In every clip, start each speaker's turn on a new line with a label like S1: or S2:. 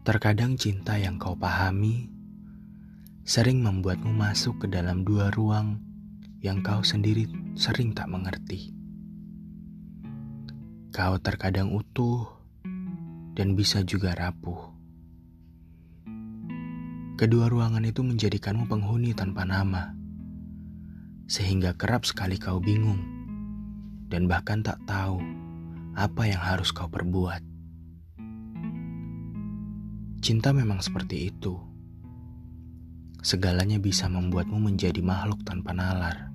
S1: Terkadang cinta yang kau pahami sering membuatmu masuk ke dalam dua ruang yang kau sendiri sering tak mengerti. Kau terkadang utuh dan bisa juga rapuh. Kedua ruangan itu menjadikanmu penghuni tanpa nama, sehingga kerap sekali kau bingung dan bahkan tak tahu apa yang harus kau perbuat. Cinta memang seperti itu. Segalanya bisa membuatmu menjadi makhluk tanpa nalar.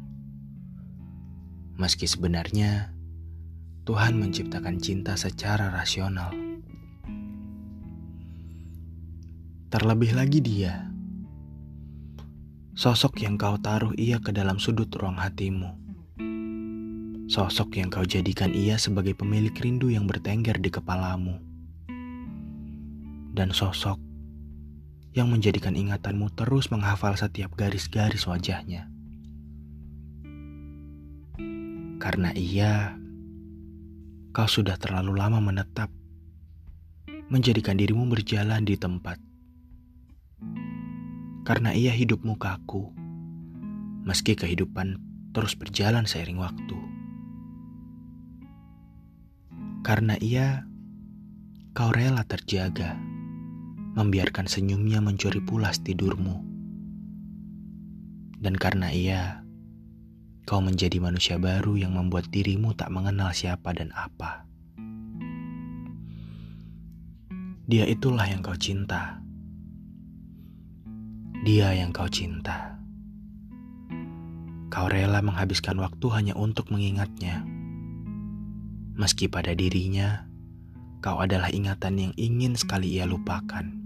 S1: Meski sebenarnya Tuhan menciptakan cinta secara rasional. Terlebih lagi dia, sosok yang kau taruh ia ke dalam sudut ruang hatimu. Sosok yang kau jadikan ia sebagai pemilik rindu yang bertengger di kepalamu dan sosok yang menjadikan ingatanmu terus menghafal setiap garis-garis wajahnya. Karena ia, kau sudah terlalu lama menetap, menjadikan dirimu berjalan di tempat. Karena ia hidupmu kaku, meski kehidupan terus berjalan seiring waktu. Karena ia, kau rela terjaga membiarkan senyumnya mencuri pulas tidurmu. Dan karena ia, kau menjadi manusia baru yang membuat dirimu tak mengenal siapa dan apa. Dia itulah yang kau cinta. Dia yang kau cinta. Kau rela menghabiskan waktu hanya untuk mengingatnya. Meski pada dirinya, kau adalah ingatan yang ingin sekali ia lupakan.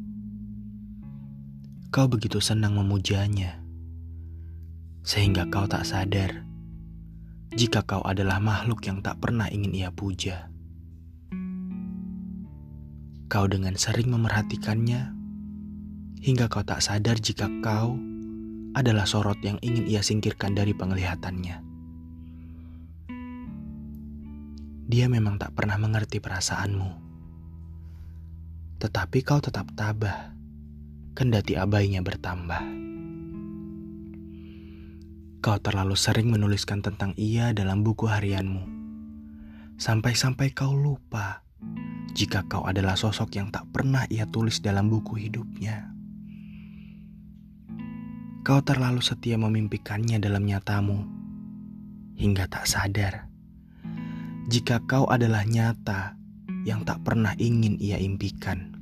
S1: Kau begitu senang memujanya, sehingga kau tak sadar jika kau adalah makhluk yang tak pernah ingin ia puja. Kau dengan sering memerhatikannya, hingga kau tak sadar jika kau adalah sorot yang ingin ia singkirkan dari penglihatannya. Dia memang tak pernah mengerti perasaanmu, tetapi kau tetap tabah kendati abainya bertambah. Kau terlalu sering menuliskan tentang ia dalam buku harianmu, sampai-sampai kau lupa jika kau adalah sosok yang tak pernah ia tulis dalam buku hidupnya. Kau terlalu setia memimpikannya dalam nyatamu, hingga tak sadar jika kau adalah nyata yang tak pernah ingin ia impikan.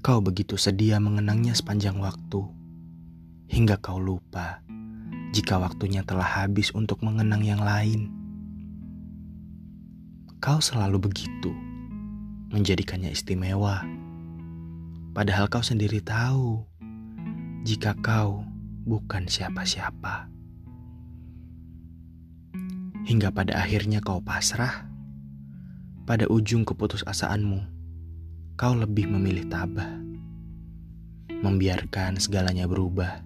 S1: Kau begitu sedia mengenangnya sepanjang waktu, hingga kau lupa jika waktunya telah habis untuk mengenang yang lain. Kau selalu begitu, menjadikannya istimewa, padahal kau sendiri tahu jika kau bukan siapa-siapa. Hingga pada akhirnya kau pasrah pada ujung keputusasaanmu kau lebih memilih tabah, membiarkan segalanya berubah.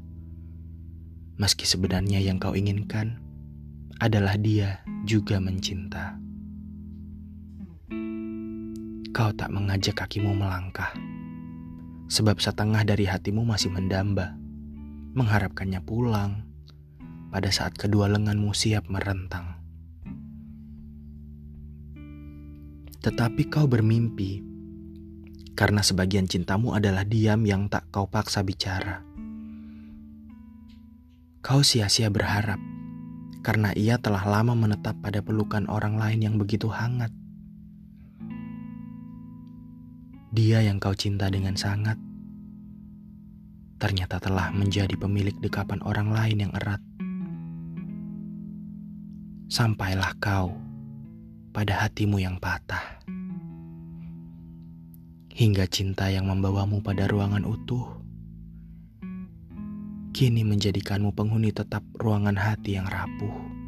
S1: Meski sebenarnya yang kau inginkan adalah dia juga mencinta. Kau tak mengajak kakimu melangkah, sebab setengah dari hatimu masih mendamba, mengharapkannya pulang pada saat kedua lenganmu siap merentang. Tetapi kau bermimpi karena sebagian cintamu adalah diam yang tak kau paksa bicara. Kau sia-sia berharap karena ia telah lama menetap pada pelukan orang lain yang begitu hangat. Dia yang kau cinta dengan sangat ternyata telah menjadi pemilik dekapan orang lain yang erat. Sampailah kau pada hatimu yang patah hingga cinta yang membawamu pada ruangan utuh, kini menjadikanmu penghuni tetap ruangan hati yang rapuh.